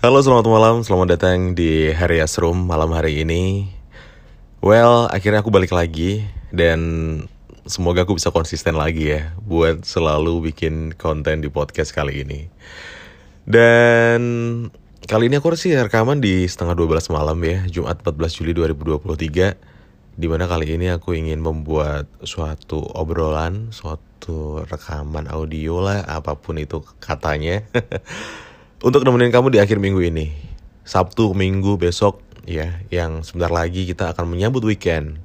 Halo selamat malam, selamat datang di Hari Asrum malam hari ini. Well, akhirnya aku balik lagi Dan semoga aku bisa konsisten lagi ya Buat selalu bikin konten di podcast kali ini. Dan kali ini aku sih rekaman di setengah 12 malam ya Jumat 14 Juli 2023 Di mana kali ini aku ingin membuat suatu obrolan Suatu rekaman audio lah Apa pun itu katanya untuk nemenin kamu di akhir minggu ini. Sabtu, Minggu, besok ya, yang sebentar lagi kita akan menyambut weekend.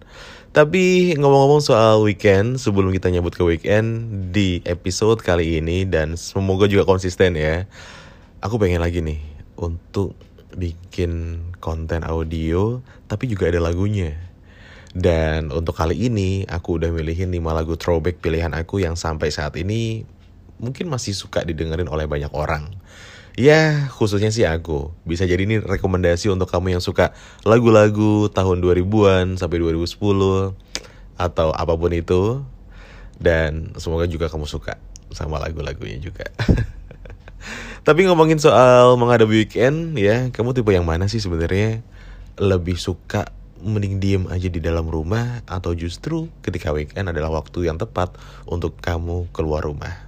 Tapi ngomong-ngomong soal weekend, sebelum kita nyambut ke weekend di episode kali ini dan semoga juga konsisten ya. Aku pengen lagi nih untuk bikin konten audio tapi juga ada lagunya. Dan untuk kali ini aku udah milihin 5 lagu throwback pilihan aku yang sampai saat ini mungkin masih suka didengerin oleh banyak orang. Ya, khususnya sih aku. Bisa jadi ini rekomendasi untuk kamu yang suka lagu-lagu tahun 2000-an sampai 2010 atau apa pun itu. Dan semoga juga kamu suka sama lagu-lagunya juga. Tapi ngomongin soal menghadapi weekend ya, kamu tipe yang mana sih sebenarnya? Lebih suka mending diem aja di dalam rumah atau justru ketika weekend adalah waktu yang tepat untuk kamu keluar rumah?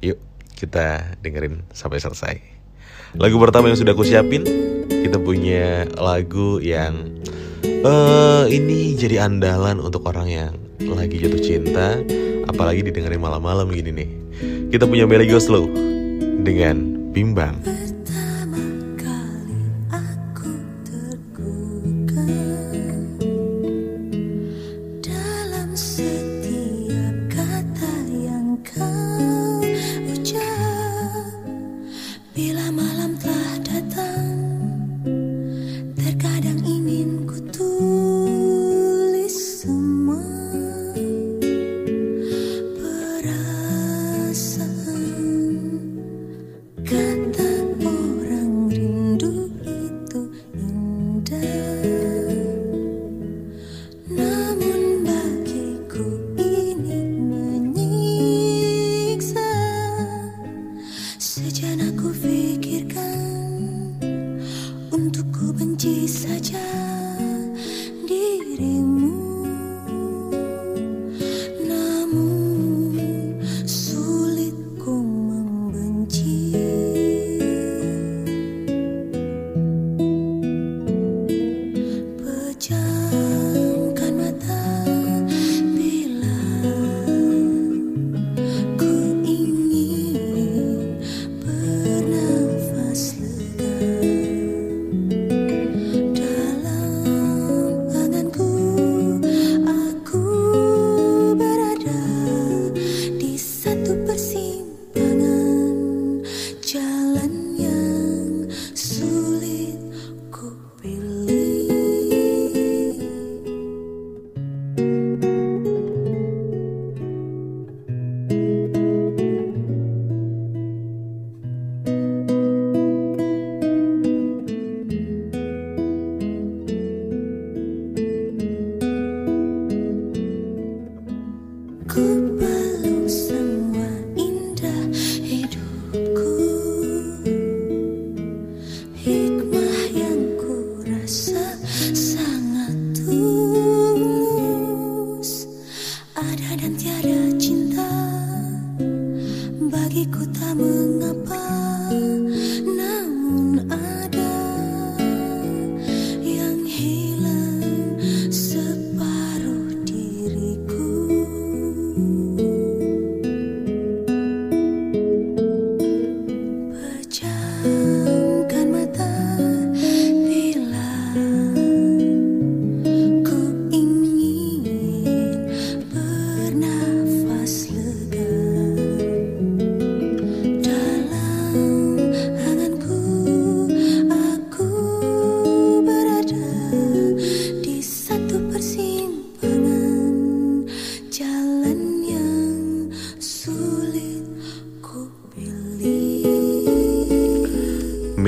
Yuk, kita dengerin sampai selesai. Lagu pertama yang sudah aku siapin Kita punya lagu yang uh, Ini jadi andalan untuk orang yang lagi jatuh cinta Apalagi didengerin malam-malam gini nih. Kita punya Melly Slow Dengan Bimbang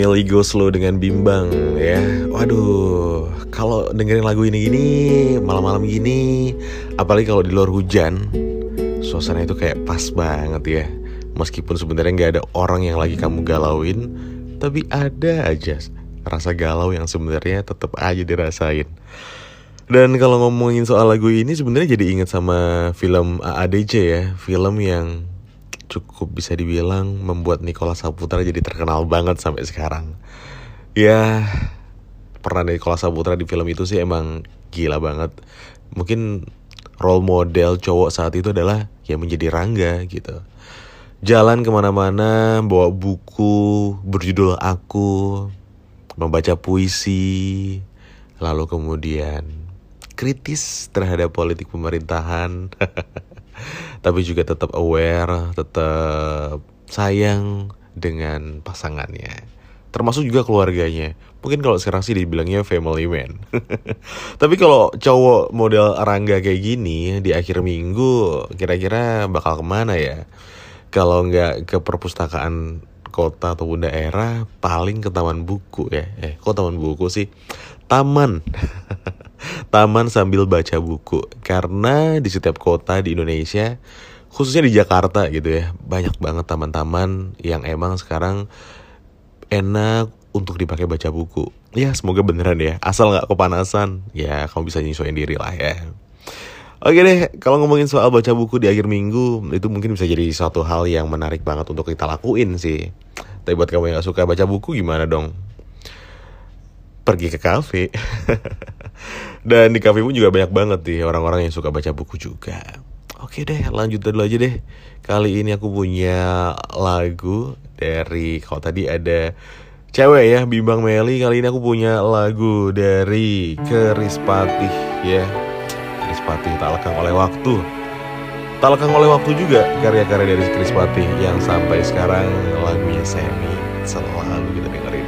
Melly Slow dengan Bimbang ya. Waduh, kalau dengerin lagu ini gini malam-malam gini, apalagi kalau di luar hujan, suasana itu kayak pas banget ya. Meskipun sebenarnya nggak ada orang yang lagi kamu galauin, tapi ada aja rasa galau yang sebenarnya tetap aja dirasain. Dan kalau ngomongin soal lagu ini sebenarnya jadi inget sama film AADC ya, film yang cukup bisa dibilang membuat Nikola Saputra jadi terkenal banget sampai sekarang. Ya, pernah Nikola Saputra di film itu sih emang gila banget. Mungkin role model cowok saat itu adalah ya menjadi Rangga gitu. Jalan ke mana-mana bawa buku berjudul Aku, membaca puisi, lalu kemudian kritis terhadap politik pemerintahan tapi juga tetap aware tetap sayang dengan pasangannya. Termasuk juga keluarganya. Mungkin kalau sekarang sih dibilangnya family man. Tapi kalau cowok model Rangga kayak gini di akhir minggu kira-kira bakal ke mana ya? Kalau nggak ke perpustakaan kota ataupun daerah paling ke taman buku ya. Eh kok taman buku sih? Taman taman sambil baca buku karena di setiap kota di Indonesia khususnya di Jakarta gitu ya banyak banget taman-taman yang emang sekarang enak untuk dipakai baca buku ya semoga beneran ya asal nggak kepanasan ya kamu bisa nyesuaiin diri lah ya Oke deh, kalau ngomongin soal baca buku di akhir minggu, itu mungkin bisa jadi suatu hal yang menarik banget untuk kita lakuin sih. Tapi buat kamu yang gak suka baca buku gimana dong? Pergi ke kafe. Dan di kafe pun juga banyak banget nih orang-orang yang suka baca buku juga. Oke deh, lanjut dulu aja deh. Kali ini aku punya lagu dari kalau tadi ada cewek ya, Bimbang Meli. Kali ini aku punya lagu dari Kerispatih ya. Kerispatih tak lekang oleh waktu. Tak lekang oleh waktu juga karya-karya dari Kerispatih yang sampai sekarang lagunya Semi selalu kita dengerin.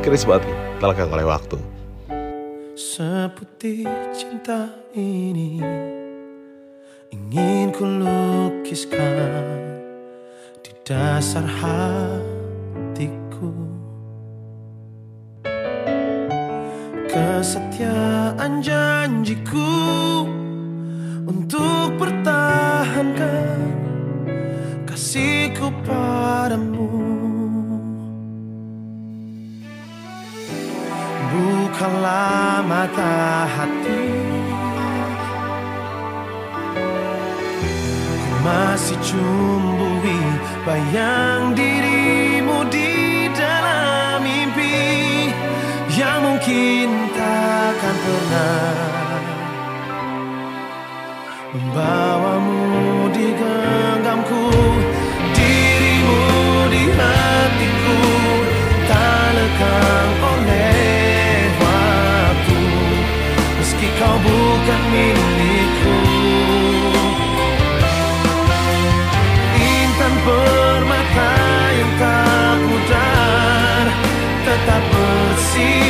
Kerispatih tak lekang oleh waktu. Seputih cinta ini Ingin ku lukiskan Di dasar hatiku Kesetiaan janjiku Untuk pertahankan Kasihku padamu mata hati. Ku masih cumbui bayang dirimu di dalam mimpi Yang mungkin takkan pernah Membawamu di genggamku. Dirimu di hatiku Tak lekang bukan milikku. Intan permata yang tak pudar Tetap bersinar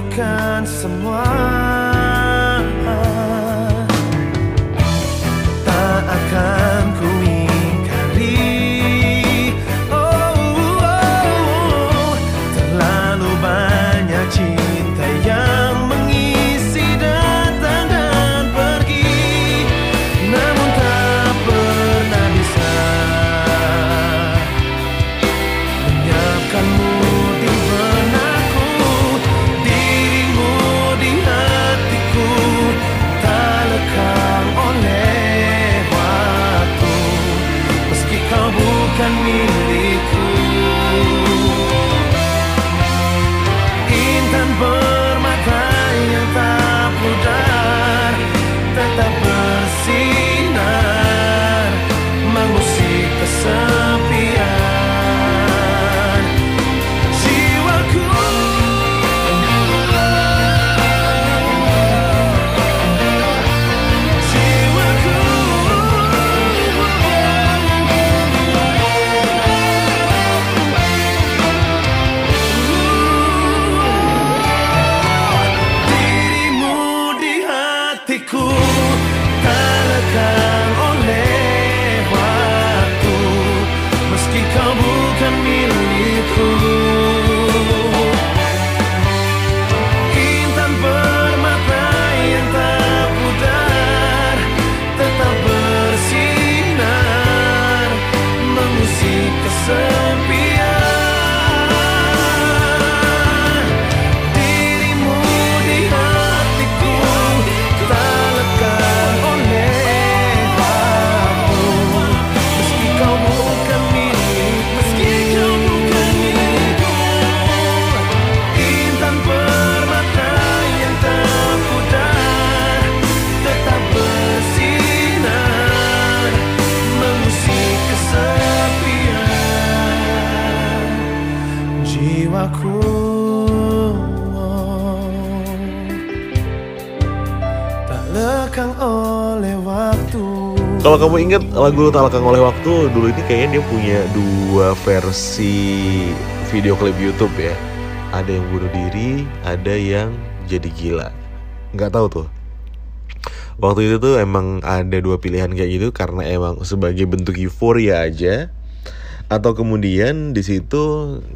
pastikan semua Kalau kamu ingat lagu Tak Lekang Oleh Waktu dulu ini kayaknya dia punya dua versi video klip YouTube ya. Ada yang bunuh diri, ada yang jadi gila. Nggak tahu tuh. Waktu itu tuh emang ada dua pilihan kayak gitu karena emang sebagai bentuk euforia aja atau kemudian di situ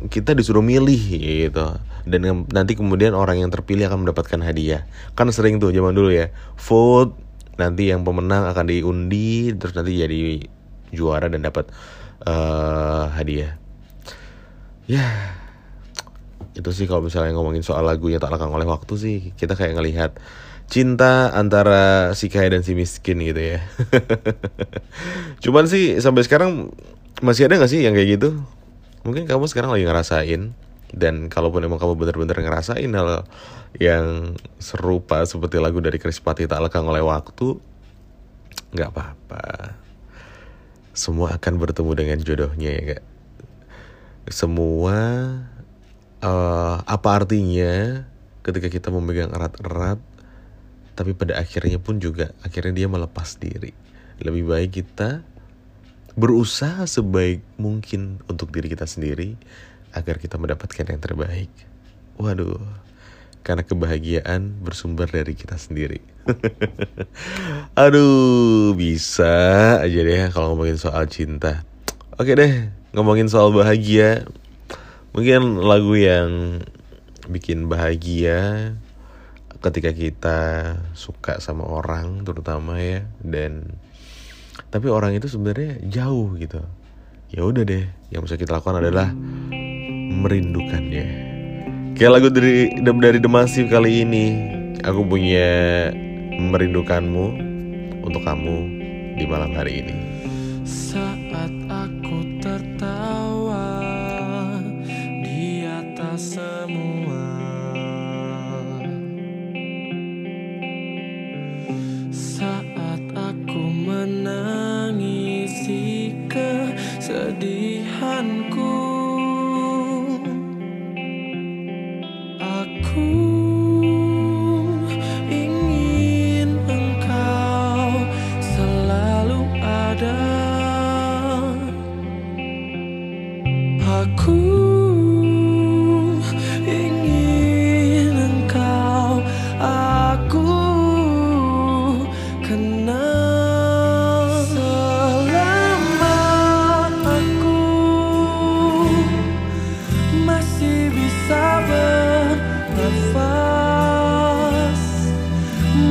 kita disuruh milih gitu dan nanti kemudian orang yang terpilih akan mendapatkan hadiah kan sering tuh zaman dulu ya vote nanti yang pemenang akan diundi terus nanti jadi juara dan dapat uh, hadiah ya itu sih kalau misalnya ngomongin soal lagu yang tak lekang oleh waktu sih kita kayak ngelihat cinta antara si kaya dan si miskin gitu ya. Cuman sih sampai sekarang masih ada gak sih yang kayak gitu? Mungkin kamu sekarang lagi ngerasain dan kalaupun emang kamu bener-bener ngerasain hal yang serupa seperti lagu dari Chris Patti tak lekang oleh waktu, nggak apa-apa. Semua akan bertemu dengan jodohnya ya gak? Semua uh, apa artinya ketika kita memegang erat-erat tapi pada akhirnya pun juga akhirnya dia melepas diri lebih baik kita berusaha sebaik mungkin untuk diri kita sendiri agar kita mendapatkan yang terbaik. Waduh karena kebahagiaan bersumber dari kita sendiri. Aduh bisa aja deh kalau ngomongin soal cinta. Oke deh ngomongin soal bahagia. Mungkin lagu yang bikin bahagia ketika kita suka sama orang terutama ya dan tapi orang itu sebenarnya jauh gitu. Ya udah deh yang bisa kita lakukan adalah merindukannya. Kayak lagu dari dari Demasif kali ini aku punya merindukanmu untuk kamu di malam hari ini. Saat aku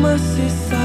mas se sabe.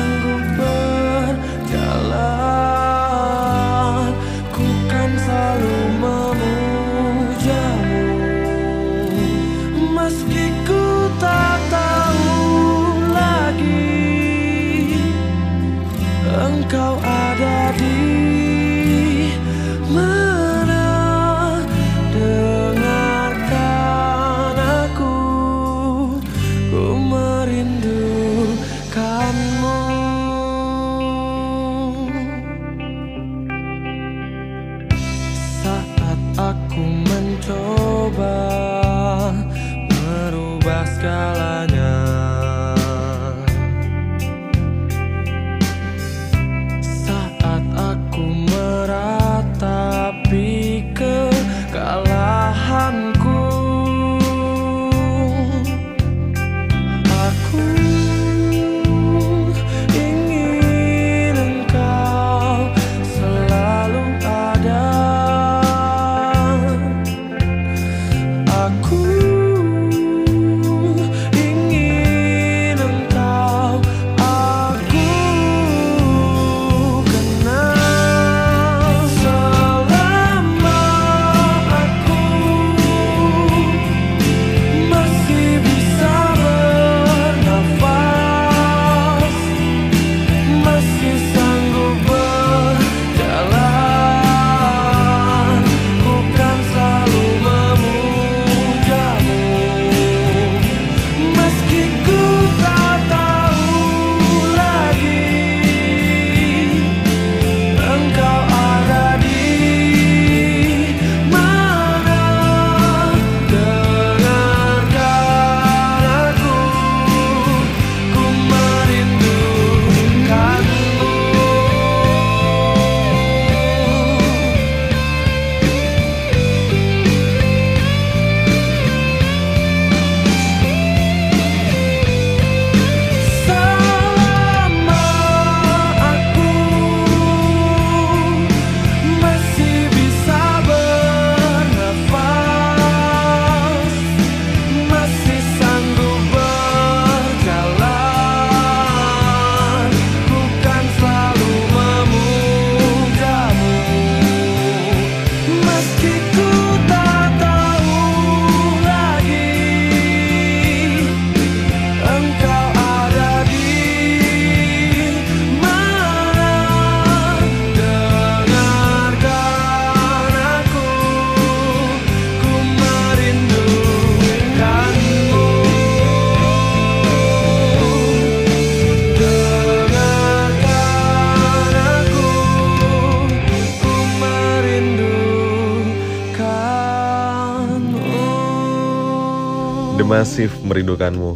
Supermassive merindukanmu.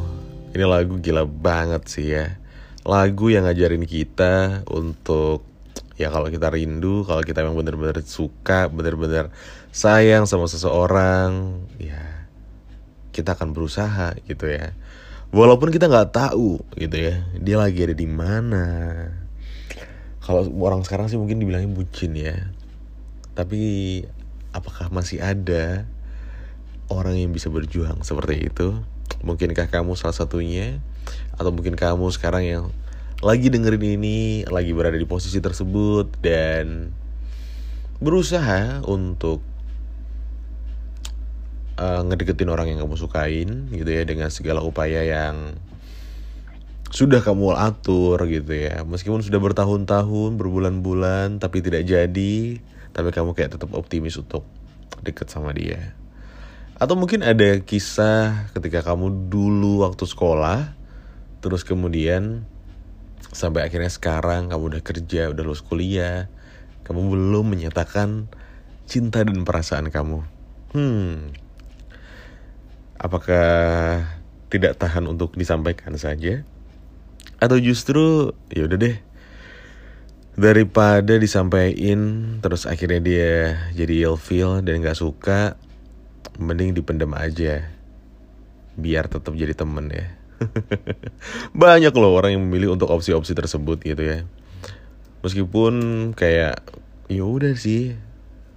Ini lagu gila banget sih ya. Lagu yang ngajarin kita untuk ya kalau kita rindu, kalau kita memang bener-bener suka, bener-bener sayang sama seseorang, ya kita akan berusaha gitu ya. Walaupun kita nggak tahu gitu ya, dia lagi ada di mana. Kalau orang sekarang sih mungkin dibilangnya bucin ya. Tapi apakah masih ada orang yang bisa berjuang seperti itu? Mungkinkah kamu salah satunya? Atau mungkin kamu sekarang yang lagi dengerin ini, lagi berada di posisi tersebut dan berusaha untuk uh, ngedeketin orang yang kamu sukain gitu ya dengan segala upaya yang sudah kamu atur gitu ya meskipun sudah bertahun-tahun berbulan-bulan tapi tidak jadi tapi kamu kayak tetap optimis untuk deket sama dia atau mungkin ada kisah ketika kamu dulu waktu sekolah terus kemudian sampai akhirnya sekarang kamu udah kerja udah lulus kuliah kamu belum menyatakan cinta dan perasaan kamu. Hmm. Apakah tidak tahan untuk disampaikan saja? Atau justru ya udah deh daripada disampaikan terus akhirnya dia jadi ilfeel dan nggak suka mending dipendam aja biar tetap jadi temen ya banyak loh orang yang memilih untuk opsi-opsi tersebut gitu ya meskipun kayak ya udah sih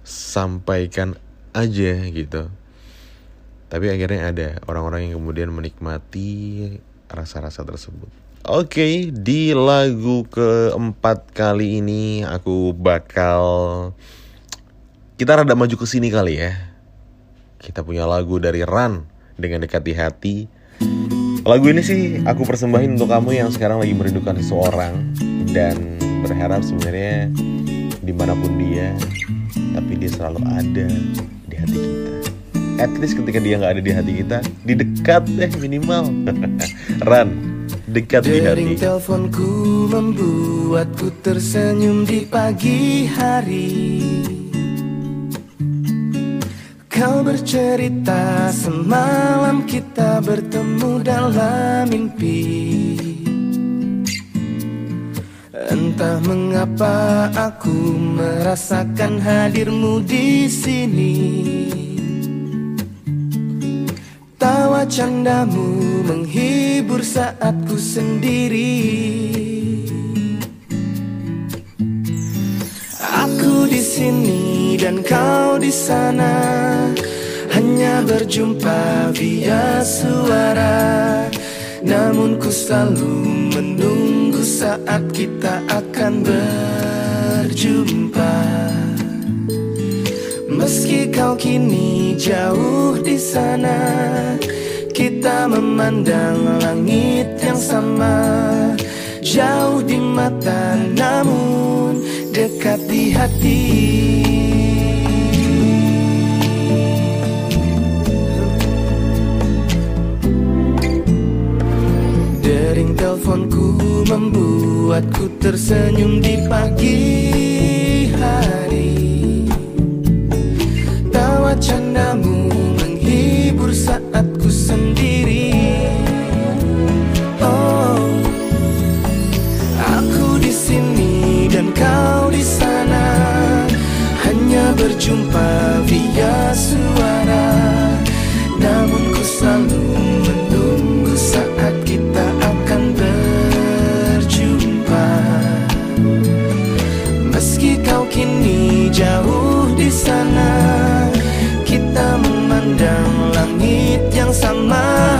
sampaikan aja gitu tapi akhirnya ada orang-orang yang kemudian menikmati rasa-rasa tersebut. Oke, di lagu keempat kali ini aku bakal kita rada maju ke sini kali ya. Kita punya lagu dari Ran dengan dekat di hati. Lagu ini sih aku persembahin untuk kamu yang sekarang lagi merindukan seseorang dan berharap sebenarnya di mana pun dia, tapi dia selalu ada di hati kita. At least ketika dia nggak ada di hati kita di dekat deh minimal. Run dekat di hati. Teleponku membuatku tersenyum di pagi hari Kau bercerita semalam kita bertemu dalam mimpi. Entah mengapa aku merasakan hadirmu di sini. Tawa candamu menghibur saat ku sendiri di sini dan kau di sana. Hanya berjumpa via suara. Namun ku selalu menunggu saat kita akan berjumpa. Meski kau kini jauh di sana, kita memandang langit yang sama. Jauh di mata, namun dekat di hati. Dering teleponku membuatku tersenyum di pagi hari. Kau kini jauh di sana, kita memandang langit yang sama.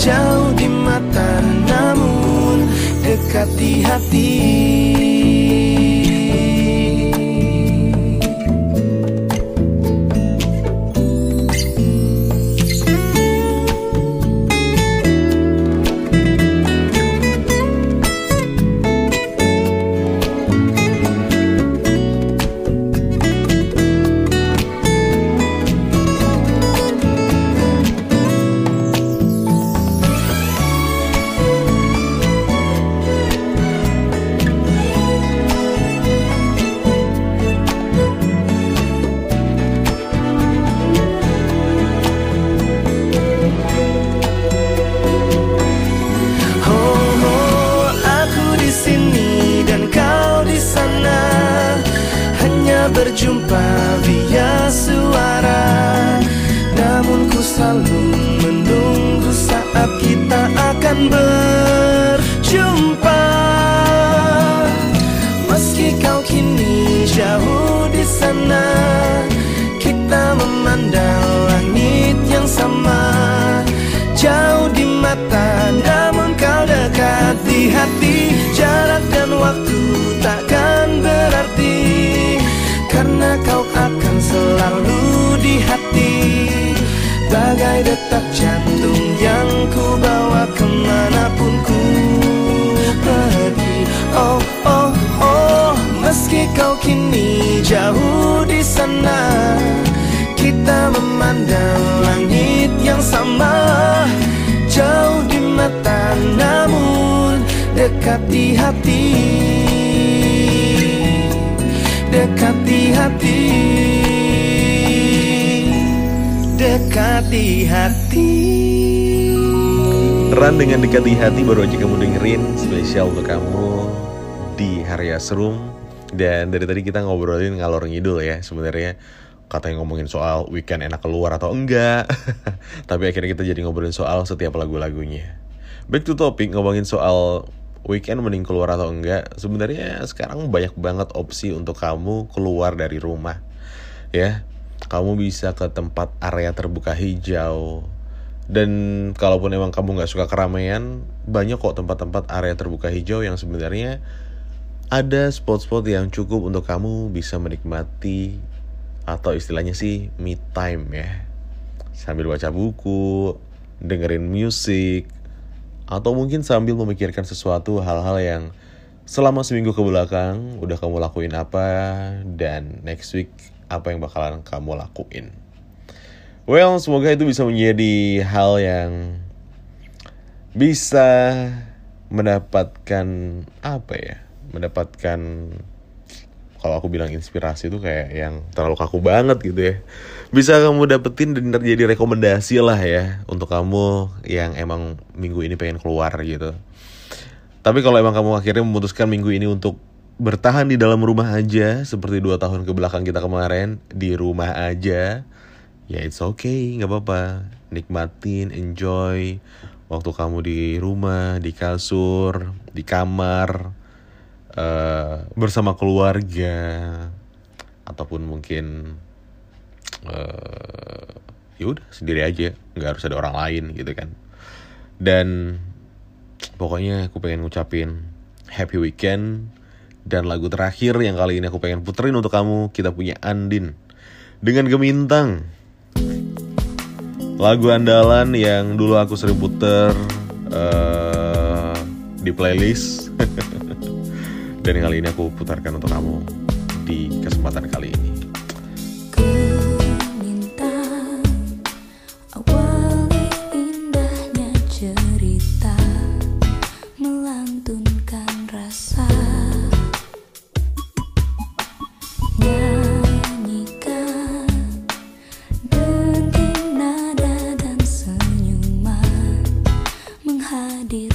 Jauh di mata, namun dekat di hati. Berjumpa via suara. Namun ku selalu menunggu saat kita akan berjumpa. Meski kau kini jauh di sana Kita memandang langit yang sama. Jauh di mata namun kau dekat di hati. Jarak dan waktu takkan berarti selalu di hati. Bagai detak jantung yang ku bawa ke mana pun ku pergi. Oh, oh, oh Meski kau kini jauh di sana Kita memandang langit yang sama. Jauh di mata namun dekat di hati. Dekat di hati Dekat di hati. Ran dengan dekat di hati baru aja kamu dengerin spesial untuk kamu di hari Asrum. Dan dari tadi kita ngobrolin ngalor ngidul ya sebenarnya katanya ngomongin soal weekend enak keluar atau enggak. Tapi akhirnya kita jadi ngobrolin soal setiap lagu-lagunya. Back to topic ngomongin soal weekend mending keluar atau enggak sebenarnya sekarang banyak banget opsi untuk kamu keluar dari rumah ya kamu bisa ke tempat area terbuka hijau. Dan kalaupun emang kamu nggak suka keramaian banyak kok tempat-tempat area terbuka hijau yang sebenarnya ada spot-spot yang cukup untuk kamu bisa menikmati atau istilahnya sih me time ya. Sambil baca buku dengerin musik atau mungkin sambil memikirkan sesuatu hal-hal yang selama seminggu ke belakang udah kamu lakuin apa dan next week apa yang bakalan kamu lakuin. Well, semoga itu bisa menjadi hal yang bisa mendapatkan apa ya? Mendapatkan kalau aku bilang inspirasi itu kayak yang terlalu kaku banget gitu ya. Bisa kamu dapetin dan terjadi rekomendasi lah ya untuk kamu yang emang minggu ini pengen keluar gitu. Tapi kalau emang kamu akhirnya memutuskan minggu ini untuk bertahan di dalam rumah aja seperti dua tahun ke belakang kita kemarin di rumah aja ya it's okay nggak apa-apa. Nikmatin enjoy waktu kamu di rumah di kasur di kamar uh, bersama keluarga ataupun mungkin uh, ya udah sendiri aja nggak harus ada orang lain gitu kan. Dan pokoknya aku pengen ngucapin happy weekend dan lagu terakhir yang kali ini aku pengen puterin untuk kamu kita punya Andin. Dengan Gemintang. Lagu andalan yang dulu aku sering puter uh, di playlist. Dan kali ini aku putarkan untuk kamu di kesempatan kali ini Resahku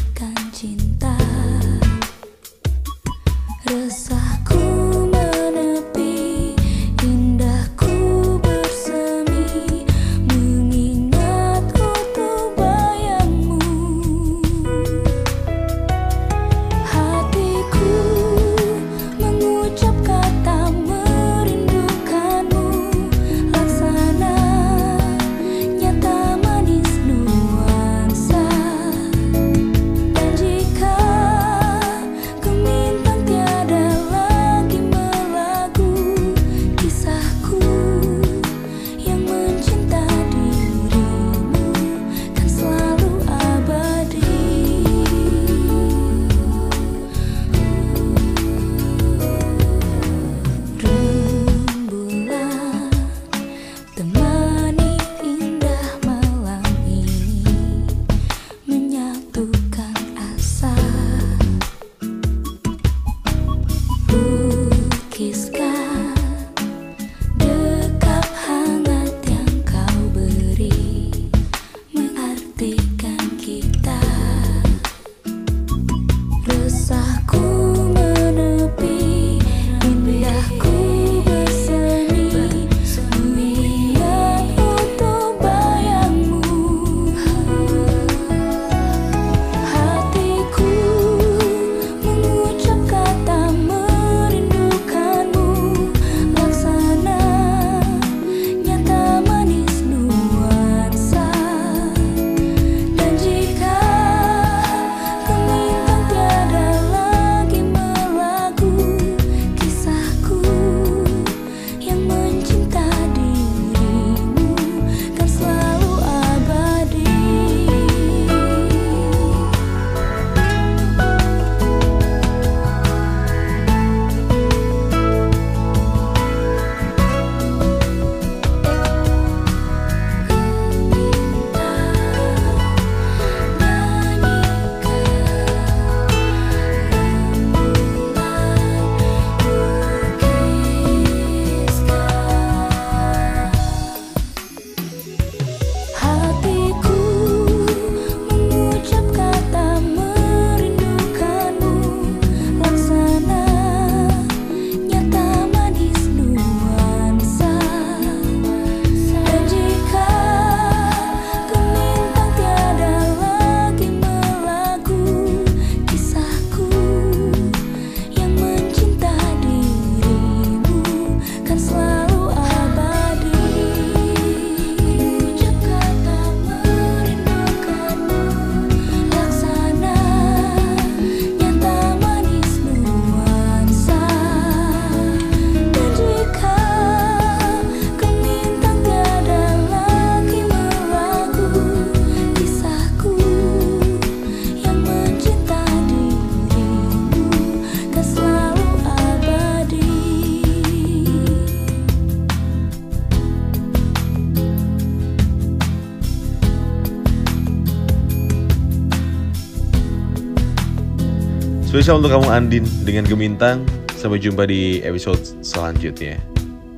Spesial untuk kamu Andin dengan Gemintang. Sampai jumpa di episode selanjutnya.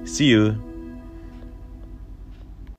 See you.